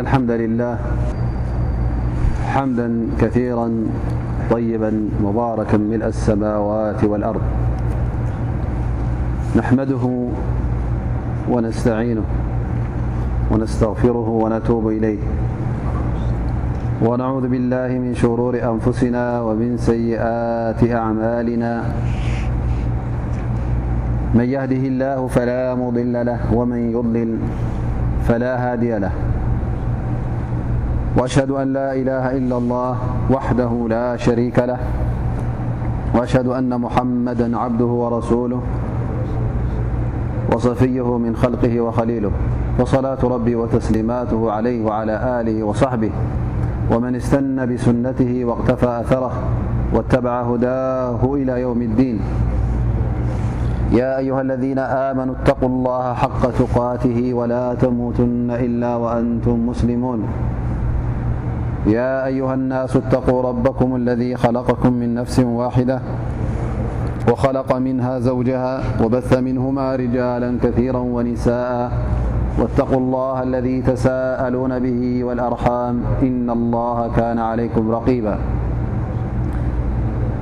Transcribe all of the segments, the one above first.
إن الحمد لله حمدا كثيرا طيبا مباركا ملأ السماوات والأرض نحمده ونستعينه ونستغفره ونتوب إليه ونعوذ بالله من شرور أنفسنا ومن سيئات أعمالنا من يهده الله فلا مضل له ومن يضلل فلا هادي له وأشهد أن لا إله إلا الله وحده لا شريك له وأشهد أن محمدا عبده ورسوله وصفيه من خلقه وخليله وصلاة ربي وتسليماته عليه وعلى آله وصحبه ومن استن بسنته واقتفى أثره واتبع هداه إلى يوم الدين يا أيها الذين آمنوا اتقوا الله حق تقاته ولا تموتن إلا وأنتم مسلمون يا أيها الناس اتقوا ربكم الذي خلقكم من نفس واحدة وخلق منها زوجها وبث منهما رجالا كثيرا ونساءا واتقوا الله الذي تساءلون به والأرحام إن الله كان عليكم رقيبا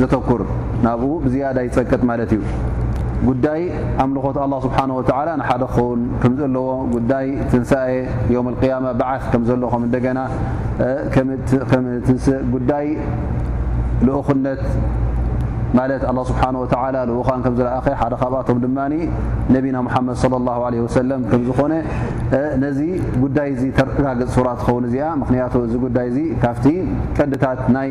ዘተኩር ናብኡ ብዝያዳ ይጸቅጥ ማለት እዩ። ጉዳይ ኣምልኾት ኣላ ስብሓን ወተላ ንሓደ ክኸውን ከም ዘለዎ ጉዳይ ትንሳኤ ዮም ልቅያማ በዓት ከም ዘሎ ከም እንደገና ከም ትንስእ ጉዳይ ልኡኽነት ማለት ኣላ ስብሓን ወተላ ልኡኻን ከም ዝለኣኸ ሓደ ካብኣቶም ድማ ነቢና ሙሓመድ ለ ላ ለ ወሰለም ከም ዝኾነ ነዚ ጉዳይ እዚ ተረጋግፅ ሱራ ትኸውን እዚኣ ምክንያቱ እዚ ጉዳይ እዚ ካብቲ ቀድታት ናይ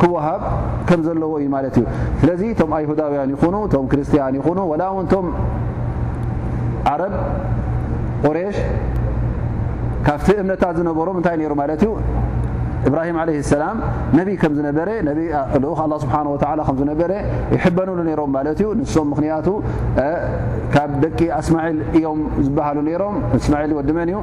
ክወሃብ ከም ዘለዎ እዩ ማለት እዩ ስለዚ እቶም ኣይሁዳውያን ይኹኑ እቶም ክርስትያን ይኹኑ ወላ እውን እቶም ዓረብ ቁሬሽ ካብቲ እምነታት ዝነበሮም እንታይ ነይሩ ማለት እዩ እብራሂም ዓለ ሰላም ነቢይ ከም ዝነበረ ልኡኽ ኣላ ስብሓን ወላ ከም ዝነበረ ይሕበኑሉ ነይሮም ማለት እዩ ንሶም ምኽንያቱ ካብ ደቂ ኣስማዒል እዮም ዝበሃሉ ነይሮም እስማዒል ወዲ መን እዩ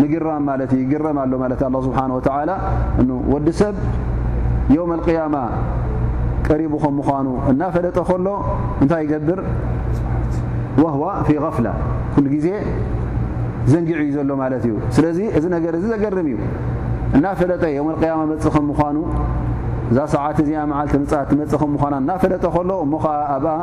ምግራም ማለት እዩ ይግረም ኣሎ ማለት ኣላ ስብሓን ወተዓላ እ ወዲ ሰብ ዮውም ኣልቅያማ ቀሪቡ ከም ምዃኑ እናፈለጠ ከሎ እንታይ ይገብር ወህዋ ፊ غፍላ ኩሉ ግዜ ዘንጊዑ እዩ ዘሎ ማለት እዩ ስለዚ እዚ ነገር እዚ ዘገርም እዩ እናፈለጠ ዮም ኣልቅያማ መፅ ከም ምዃኑ እዛ ሰዓት እዚኣ መዓልቲ ምፅኣ ትመፅእ ከም ምዃና እናፈለጠ ከሎ እሞ ከዓ ኣብኣ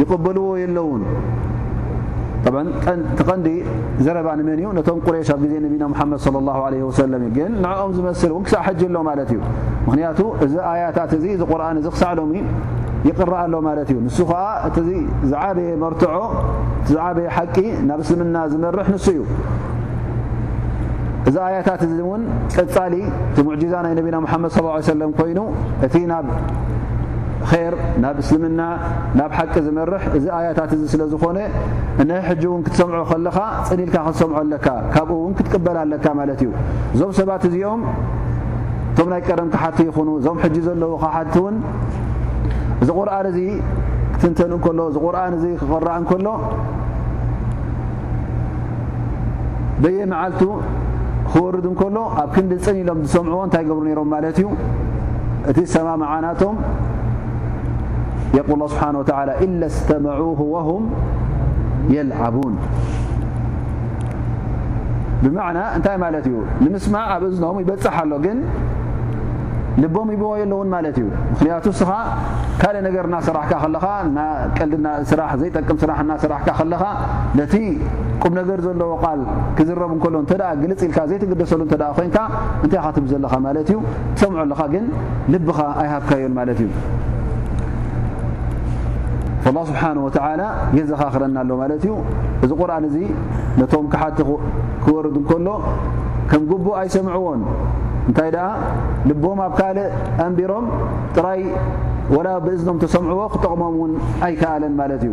ይቕበልዎ የለዉን። ጠብዓ እቲ ቐንዲ ዘረባ ንመን እዩ ነቶም ቁሬሽ ኣብ ግዜ ነቢና ሙሓመድ صለ ላሁ ዓለይሂ ወሰለም እዩ ግን ንዕኦም ዝመስል እውን ክሳዕ ሕጂ ኣሎ ማለት እዩ ምኽንያቱ እዚ ኣያታት እዚ እዚ ቁርን እዚ ክሳዕ ሎሚ ይቕረእ ኣሎ ማለት እዩ ንሱ ከዓ እቲ ዝዓበየ መርትዖ እቲ ዝዓበየ ሓቂ ናብ እስልምና ዝመርሕ ንሱ እዩ እዚ ኣያታት እዚ እውን ቀፃሊ እቲ ሙዕጂዛ ናይ ነቢና ሙሓመድ صለ ሰለም ኮይኑ እቲ ናብ ኸይር ናብ እስልምና ናብ ሓቂ ዝመርሕ እዚ ኣያታት እዚ ስለ ዝኾነ እነሀ ሕጂ እውን ክትሰምዖ ከለኻ ፅን ኢልካ ክትሰምዖ ኣለካ ካብኡ እውን ክትቅበል ኣለካ ማለት እዩ እዞም ሰባት እዚኦም እቶም ናይ ቀደም ክሓቲ ይኹኑ እዞም ሕጂ ዘለዉ ክሓቲ እውን እዚ ቁርኣን እዚ ክትንተን እንከሎ እዚ ቁርን እዚ ክቕራእ እንከሎ በየመዓልቱ ክወርድ እንከሎ ኣብ ክንዲ ጽን ኢሎም ዝሰምዕዎ እንታይ ገብሩ ነይሮም ማለት እዩ እቲ ሰማምዓ ናቶም የቁል ስብሓን ወተላ ኢለ ስተመዑ ወሁም የልዓቡን ብማዕና እንታይ ማለት እዩ ንምስማዕ ኣብ እዝኖም ይበፅሕ ኣሎ ግን ልቦም ይብዎ የለውን ማለት እዩ ምክንያቱ እስኻ ካልእ ነገር እናሰራሕካ ከለኻ ቀልዲ ስራሕ ዘይጠቅም ስራሕ እናሰራሕካ ከለኻ ነቲ ቁምነገር ዘለዎ ቃል ክዝረብ እንከሎ እንተ ግልጽ ኢልካ ዘይትግደሰሉ እንተ ኮይንካ እንታይ ኢኻ ትብ ዘለኻ ማለት እዩ ትሰምዖ ኣለኻ ግን ልብኻ ኣይሃብካዮን ማለት እዩ ላ ስብሓን ወተላ የዘኻኽረና ኣሎ ማለት እዩ እዚ ቁርን እዚ ነቶም ክሓቲ ክወርድ እንከሎ ከም ጉቡእ ኣይሰምዕዎን እንታይ ደኣ ልቦም ኣብ ካልእ ኣንቢሮም ጥራይ ወላ ብእዝኖም ተሰምዕዎ ክጠቕሞም እውን ኣይከኣለን ማለት እዩ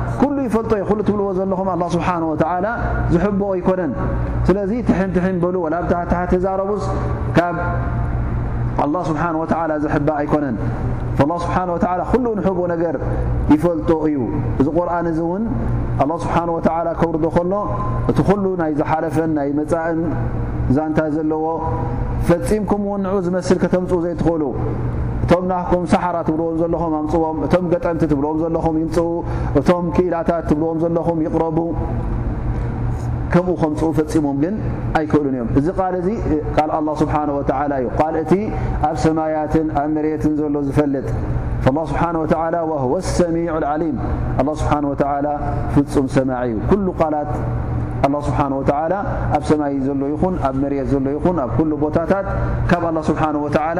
ኩሉ ይፈልጦ እዩ ኩሉ ትብልዎ ዘለኹም ኣላ ስብሓን ወተዓላ ዝሕብኦ ኣይኮነን ስለዚ ትሕን ትሕን በሉ ወላ ብታሕትሓ ተዛረቡስ ካብ ኣላ ስብሓን ወተዓላ ዝሕባ ኣይኮነን ላ ስብሓን ወተዓላ ኩሉ ንሕብኡ ነገር ይፈልጦ እዩ እዚ ቁርን እዚ እውን ኣላ ስብሓን ወተዓላ ከውርዶ ከሎ እቲ ኩሉ ናይ ዝሓለፈን ናይ መፃእን ዛንታ ዘለዎ ፈፂምኩም እውን ንዑ ዝመስል ከተምፅኡ ዘይትኽእሉ እቶም ናህኩም ሳሓራ ትብልዎም ዘለኹም ኣምጽዎም እቶም ገጠምቲ ትብልዎም ዘለኹም ይምጽኡ እቶም ክኢላታት ትብልዎም ዘለኹም ይቕረቡ ከምኡ ከምፅኡ ፈፂሞም ግን ኣይክእሉን እዮም እዚ ቃል እዚ ቃል ኣላ ስብሓን ወተላ እዩ ቃል እቲ ኣብ ሰማያትን ኣብ መሬትን ዘሎ ዝፈልጥ ላ ስብሓን ወተላ ወህወ ሰሚዑ ዓሊም ኣላ ስብሓን ወተላ ፍፁም ሰማዒ እዩ ኩሉ ቃላት ኣላ ስብሓን ወተላ ኣብ ሰማይ ዘሎ ይኹን ኣብ መሬት ዘሎ ይኹን ኣብ ኩሉ ቦታታት ካብ ኣላ ስብሓን ወተላ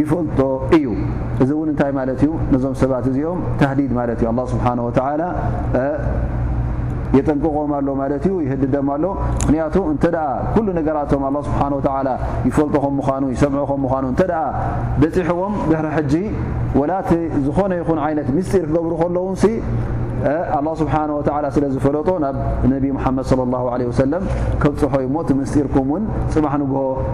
ይፈልጦ እዩ እዚ እውን እንታይ ማለት እዩ ነዞም ሰባት እዚኦም ታህዲድ ማለት እዩ ኣላ ስብሓን ወተላ የጠንቅቖም ኣሎ ማለት እዩ ይህድደም ኣሎ ምክንያቱ እንተ ኩሉ ነገራቶም ኣላ ስብሓን ወተላ ይፈልጦ ከም ምዃኑ ይሰምዑ ከም ምዃኑ እንተ በፂሕዎም ድሕሪ ሕጂ ወላቲ ዝኾነ ይኹን ዓይነት ምስጢር ክገብሩ ከለውን ሲ ኣላ ስብሓን ወተላ ስለ ዝፈለጦ ናብ ነቢ ሙሓመድ ለ ላ ለ ወሰለም ከብፅሖ ዩ ሞ እቲ ምስጢርኩም እውን ፅባሕ ንግሆ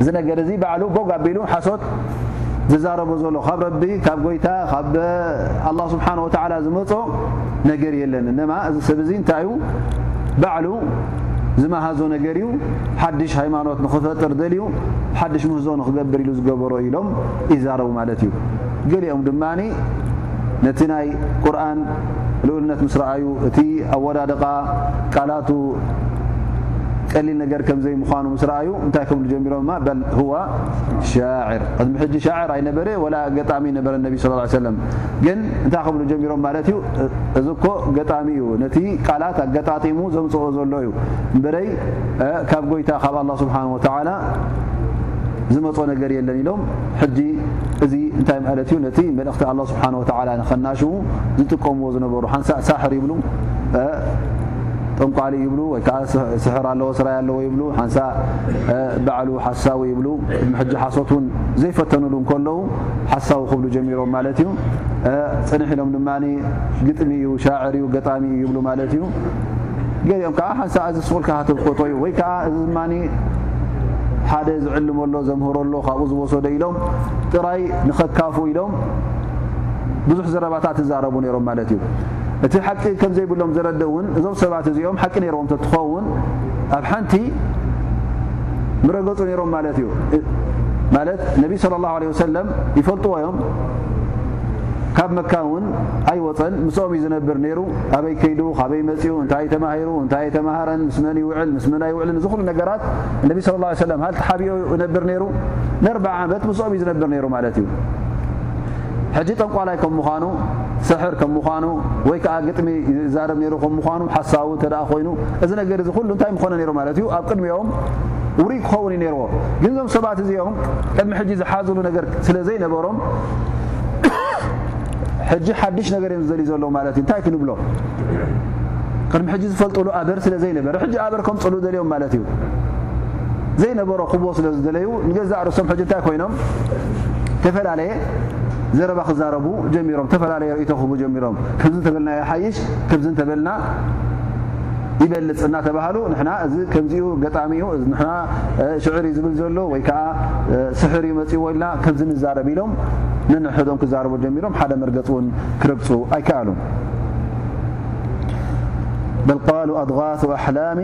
እዚ ነገር እዚ ባዕሉ ቦግ ኣቢሉ ሓሶት ዝዛረቦ ዘሎ ካብ ረቢ ካብ ጎይታ ካብ ኣላ ስብሓን ወተላ ዝመፆ ነገር የለን እነማ እዚ ሰብ እዚ እንታይ እዩ ባዕሉ ዝመሃዞ ነገር እዩ ሓድሽ ሃይማኖት ንኽፈጥር ደልዩ ሓድሽ ምህዞ ንክገብር ኢሉ ዝገበሮ ኢሎም ይዛረቡ ማለት እዩ ገሊኦም ድማ ነቲ ናይ ቁርን ልኡልነት ምስ ረኣዩ እቲ ኣወዳድቓ ቃላቱ ቀሊል ነገር ከምዘይምዃኑ ምስ ረኣዩ እንታይ ክብሉ ጀሚሮማ በል ሁወ ሻዕር ቅድሚ ሕጂ ሻዕር ኣይነበረ ወላ ገጣሚ ነበረ ነቢ ስ ሰለም ግን እንታይ ክብሉ ጀሚሮም ማለት እዩ እዚ እኮ ገጣሚ እዩ ነቲ ቃላት ኣገጣጢሙ ዘምፅኦ ዘሎ እዩ እምበረይ ካብ ጎይታ ካብ ኣላ ስብሓን ወተላ ዝመፆ ነገር የለን ኢሎም ሕጂ እዚ እንታይ ማለት እዩ ነቲ መልእኽቲ ኣላ ስብሓን ወተላ ንኸናሽዉ ዝጥቀምዎ ዝነበሩ ሓንሳእ ሳሕር ይብሉ ጠንቋሊ ይብሉ ወይ ከዓ ስሕር ኣለዎ ስራይ ኣለዎ ይብሉ ሓንሳእ ባዕሉ ሓሳዊ ይብሉ ሕጂ ሓሶት ውን ዘይፈተንሉ እንከለዉ ሓሳዊ ክብሉ ጀሚሮም ማለት እዩ ፅንሕ ኢሎም ድማ ግጥሚ እዩ ሻዕር እዩ ገጣሚ እዩ ይብሉ ማለት እዩ ገሊኦም ከዓ ሓንሳ እዚ ስቁልካ ሃተብቆጦ እዩ ወይ ከዓ እዚ ድማ ሓደ ዝዕልሞ ኣሎ ዘምህሮ ኣሎ ካብኡ ዝወሰዶ ኢሎም ጥራይ ንኸካፉ ኢሎም ብዙሕ ዘረባታት ይዛረቡ ነይሮም ማለት እዩ እቲ ሓቂ ከም ዘይብሎም ዘረድእ እውን እዞም ሰባት እዚኦም ሓቂ ነይርዎም ተትኸውን ኣብ ሓንቲ ምረገጹ ነይሮም ማለት እዩ ማለት ነቢ صለ ላሁ ለ ወሰለም ይፈልጥዎ እዮም ካብ መካ እውን ኣይወፀን ምስኦም እዩ ዝነብር ነይሩ ኣበይ ከይዱ ካበይ መፅኡ እንታይ ተማሂሩ እንታይ ተማሃረን ምስ መን ይውዕል ምስ መን ኣይውዕልን እዚ ኩሉ ነገራት እነቢ ስለ ላ ሰለም ሃልቲ ሓቢኦ ይነብር ነይሩ ንርባዓ ዓመት ምስኦም እዩ ዝነብር ነይሩ ማለት እዩ ሕጂ ጠንቋላይ ከም ምዃኑ ሰሕር ከም ምዃኑ ወይ ከኣ ግጥሚ ይዛረብ ነይሩ ከም ምዃኑ ሓሳዊ እንተ ኮይኑ እዚ ነገር እዚ ኩሉ እንታይ ምኾነ ነይሩ ማለት እዩ ኣብ ቅድሚኦም ውሩይ ክኸውን እዩ ነይርዎ ግን እዞም ሰባት እዚኦም ቅድሚ ሕጂ ዝሓዝሉ ነገር ስለ ዘይነበሮም ሕጂ ሓድሽ ነገር እዮም ዝዘልዩ ዘለዉ ማለት እዩ እንታይ ክንብሎ ቅድሚ ሕጂ ዝፈልጥሉ ኣበር ስለ ዘይነበረ ሕጂ ኣበር ከምፅሉ ደልዮም ማለት እዩ ዘይነበሮ ክቦ ስለ ዝደለዩ ንገዛእ ርእሶም ሕጂ እንታይ ኮይኖም ተፈላለየ ዘረባ ክዛረቡ ጀሚሮም ዝተፈላለየ ርእቶ ክህቡ ጀሚሮም ከምዚ እንተበልና ይሓይሽ ከምዚ እንተበልና ይበልፅ እናተባሃሉ ንና እዚ ከምዚኡ ገጣሚ ዩ ንና ሽዕር ዩ ዝብል ዘሎ ወይ ከዓ ስሕር ዩ መፅዎ ኢልና ከምዚ ንዛረብ ኢሎም ንንሕዶም ክዛረቡ ጀሚሮም ሓደ መርገፅ እውን ክረግፁ ኣይከኣሉ በልቃሉ ኣድغቱ ኣሕላም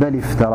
በል ይፍተራ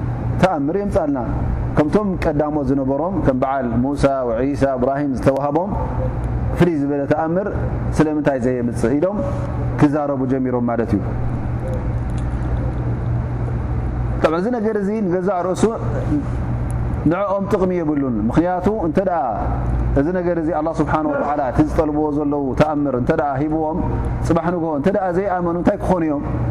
ተኣምር የምጻልና ከምቶም ቀዳሞት ዝነበሮም ከም በዓል ሙሳ ወዒሳ እብራሂም ዝተዋሃቦም ፍልይ ዝበለ ተኣምር ስለምንታይ ዘየምጽእ ኢሎም ክዛረቡ ጀሚሮም ማለት እዩ ብ እዚ ነገር እዚ ንገዛእ ርእሱ ንዕኦም ጥቕሚ የብሉን ምክንያቱ እንተ እዚ ነገር እዚ ኣላ ስብሓን ወላ እቲ ዝጠልብዎ ዘለዉ ተኣምር እንተ ሂብዎም ፅባሕ ንግሆ እንተ ዘይኣመኑ እንታይ ክኾኑ እዮም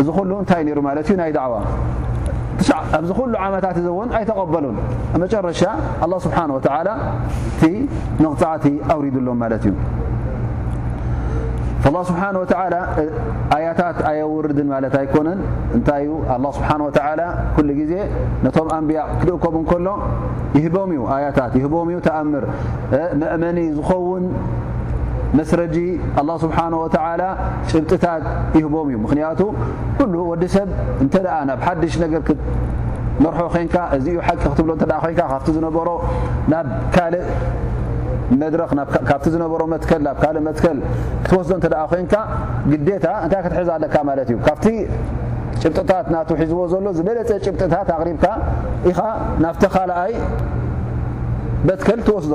እዚ ኩሉ እንታይ ነይሩ ማለት እዩ ናይ ዳዕዋ ኣብዚ ኩሉ ዓመታት እዚ እውን ኣይተቐበሉን መጨረሻ ኣላ ስብሓን ወተላ እቲ መቕፃዕቲ ኣውሪድሎም ማለት እዩ ላ ስብሓን ወተላ ኣያታት ኣየውርድን ማለት ኣይኮነን እንታይ እዩ ኣላ ስብሓን ወተላ ኩሉ ግዜ ነቶም ኣንብያ ክድእከቡ እንከሎ ይህቦም እዩ ኣያታት ይህቦም እዩ ተኣምር መእመኒ ዝኸውን መስረጂ ኣላ ስብሓን ወተላ ጭብጥታት ይህቦም እዩ ምክንያቱ ኩሉ ወዲ ሰብ እንተ ናብ ሓድሽ ነገር ክትመርሖ ኮንካ እዚ ዩ ሓቂ ክትብሎ እተ ኮንካ ካብቲ ዝነበሮ ናብ ካልእ መድረኽ ካብቲ ዝነበሮ መትከል ናብ ካልእ መትከል ክትወስዶ እተ ኮንካ ግዴታ እንታይ ክትሕዝ ኣለካ ማለት እዩ ካብቲ ጭብጥታት ናቱ ሒዝዎ ዘሎ ዝበለፀ ጭብጥታት ኣቕሪብካ ኢኻ ናብቲ ካልኣይ መትከል ትወስዶ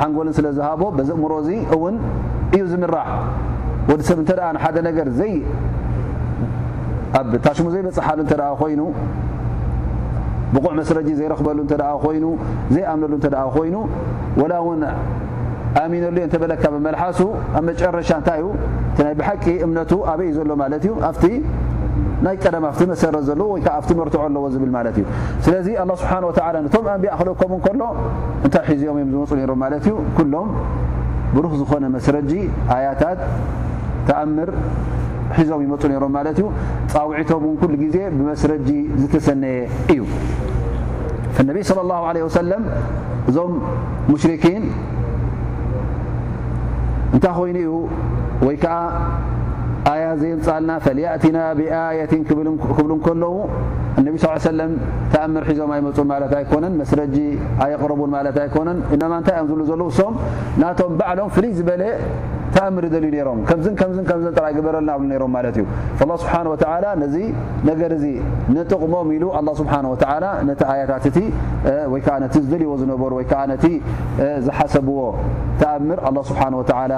ሓንጎልን ስለ ዝሃቦ በዚ እእምሮ እዚ እውን እዩ ዝምራሕ ወዲ ሰብ እንተ ንሓደ ነገር ዘይ ኣብ ታሽሙ ዘይበፅሓሉ እተ ኮይኑ ብቑዕ መስረጂ ዘይረኽበሉ እተ ኮይኑ ዘይኣምነሉ እተ ኮይኑ ወላ እውን ኣሚነሉ እየ እንተበለካ ብመልሓሱ ኣብ መጨረሻ እንታይ እዩ እቲ ናይ ብሓቂ እምነቱ ኣበይ እዩ ዘሎ ማለት እዩ ኣብቲ ናይ ቀደም ኣብቲ መሰረት ዘለዎ ወይከዓ ኣብቲ መርትዖ ኣለዎ ዝብል ማለት እዩ ስለዚ ኣላ ስብሓን ወተላ ነቶም ኣንቢያ ክልእከም እንከሎ እንታይ ሒዚኦም እዮም ዝመጹ ነይሮም ማለት እዩ ኩሎም ብሩህ ዝኾነ መስረጂ ኣያታት ተኣምር ሒዞም ይመፁ ነይሮም ማለት እዩ ፃውዒቶም እውን ኩሉ ግዜ ብመስረጂ ዝተሰነየ እዩ ነቢ صለ ላሁ ለ ወሰለም እዞም ሙሽርኪን እንታይ ኮይኑ እዩ ወይ ከዓ ኣያ ዘየምፃልና ፈልያእትና ብኣየትን ክብሉ ከለዉ እነቢ ስ ሰለም ተኣምር ሒዞም ኣይመጹን ማለት ኣይኮነን መስረጂ ኣየቕረቡን ማለት ኣይኮነን እነማ እንታይ እዮም ዝብሉ ዘለዉ እሶም ናቶም ባዕሎም ፍልይ ዝበለ ተኣምር ይደልዩ ነይሮም ከምዝን ከምዝን ከምዝን ጥራይ ግበረልና ብሉ ነይሮም ማለት እዩ ላ ስብሓን ወተዓላ ነዚ ነገር እዚ ንጥቕሞም ኢሉ ኣላ ስብሓን ወተዓላ ነቲ ኣያታት እቲ ወይ ከዓ ነቲ ዝደልዎ ዝነበሩ ወይ ከዓ ነቲ ዝሓሰብዎ ተኣምር ኣላ ስብሓን ወተዓላ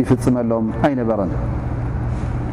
ይፍፅመሎም ኣይነበረን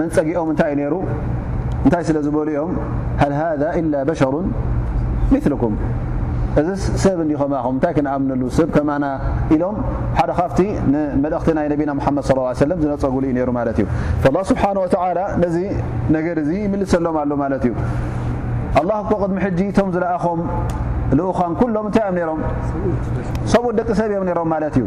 መንጸጊኦም እንታይ እዩ ነይሩ? እንታይ ስለ ዝበሉ እዮም ሀል ሃዛ ኢላ በሸሩን ሚስልኩም እዝስ ሰብ እንዲ ከማኹም እንታይ ክንኣምነሉ ሰብ ከማና ኢሎም ሓደ ካብቲ ንመልእኽቲ ናይ ነቢና ሙሓመድ ስ ላ ሰለም ዝነጸጉሉ እዩ ነይሩ ማለት እዩ ላ ስብሓን ወተዓላ ነዚ ነገር እዚ ይምልሰሎም ኣሎ ማለት እዩ ኣላ እኮ ቅድሚ ሕጂ እቶም ዝለኣኾም ልኡኻን ኩሎም እንታይ እዮም ነይሮም ሰብኡት ደቂ ሰብ እዮም ነይሮም ማለት እዩ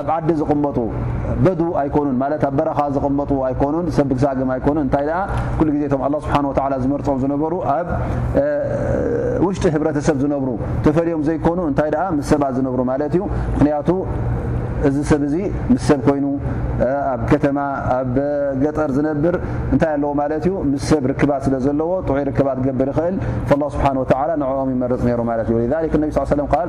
ኣብ ዓዲ ዝቕመጡ በዱ ኣይኮኑን ማለት ኣብ በረኻ ዝቕመጡ ኣይኮኑን ሰብ ብግሳግም ኣይኮኑን እንታይ ደኣ ኩሉ ግዜ እቶም ኣላ ስብሓን ወተዓላ ዝመርፆም ዝነበሩ ኣብ ውሽጢ ህብረተሰብ ዝነብሩ ተፈልዮም ዘይኮኑ እንታይ ደኣ ምስ ሰባት ዝነብሩ ማለት እዩ ምክንያቱ እዚ ሰብ እዚ ምስ ሰብ ኮይኑ ኣብ ከተማ ኣብ ገጠር ዝነብር እንታይ ኣለዎ ማለት እዩ ምስ ሰብ ርክባት ስለ ዘለዎ ጥዑይ ርክባት ገብር ይኽእል ላ ስብሓን ወተዓላ ንዕኦም ይመርፅ ነይሩ ማለት እዩ ዛክ ነቢ ስ ሰለም ቃል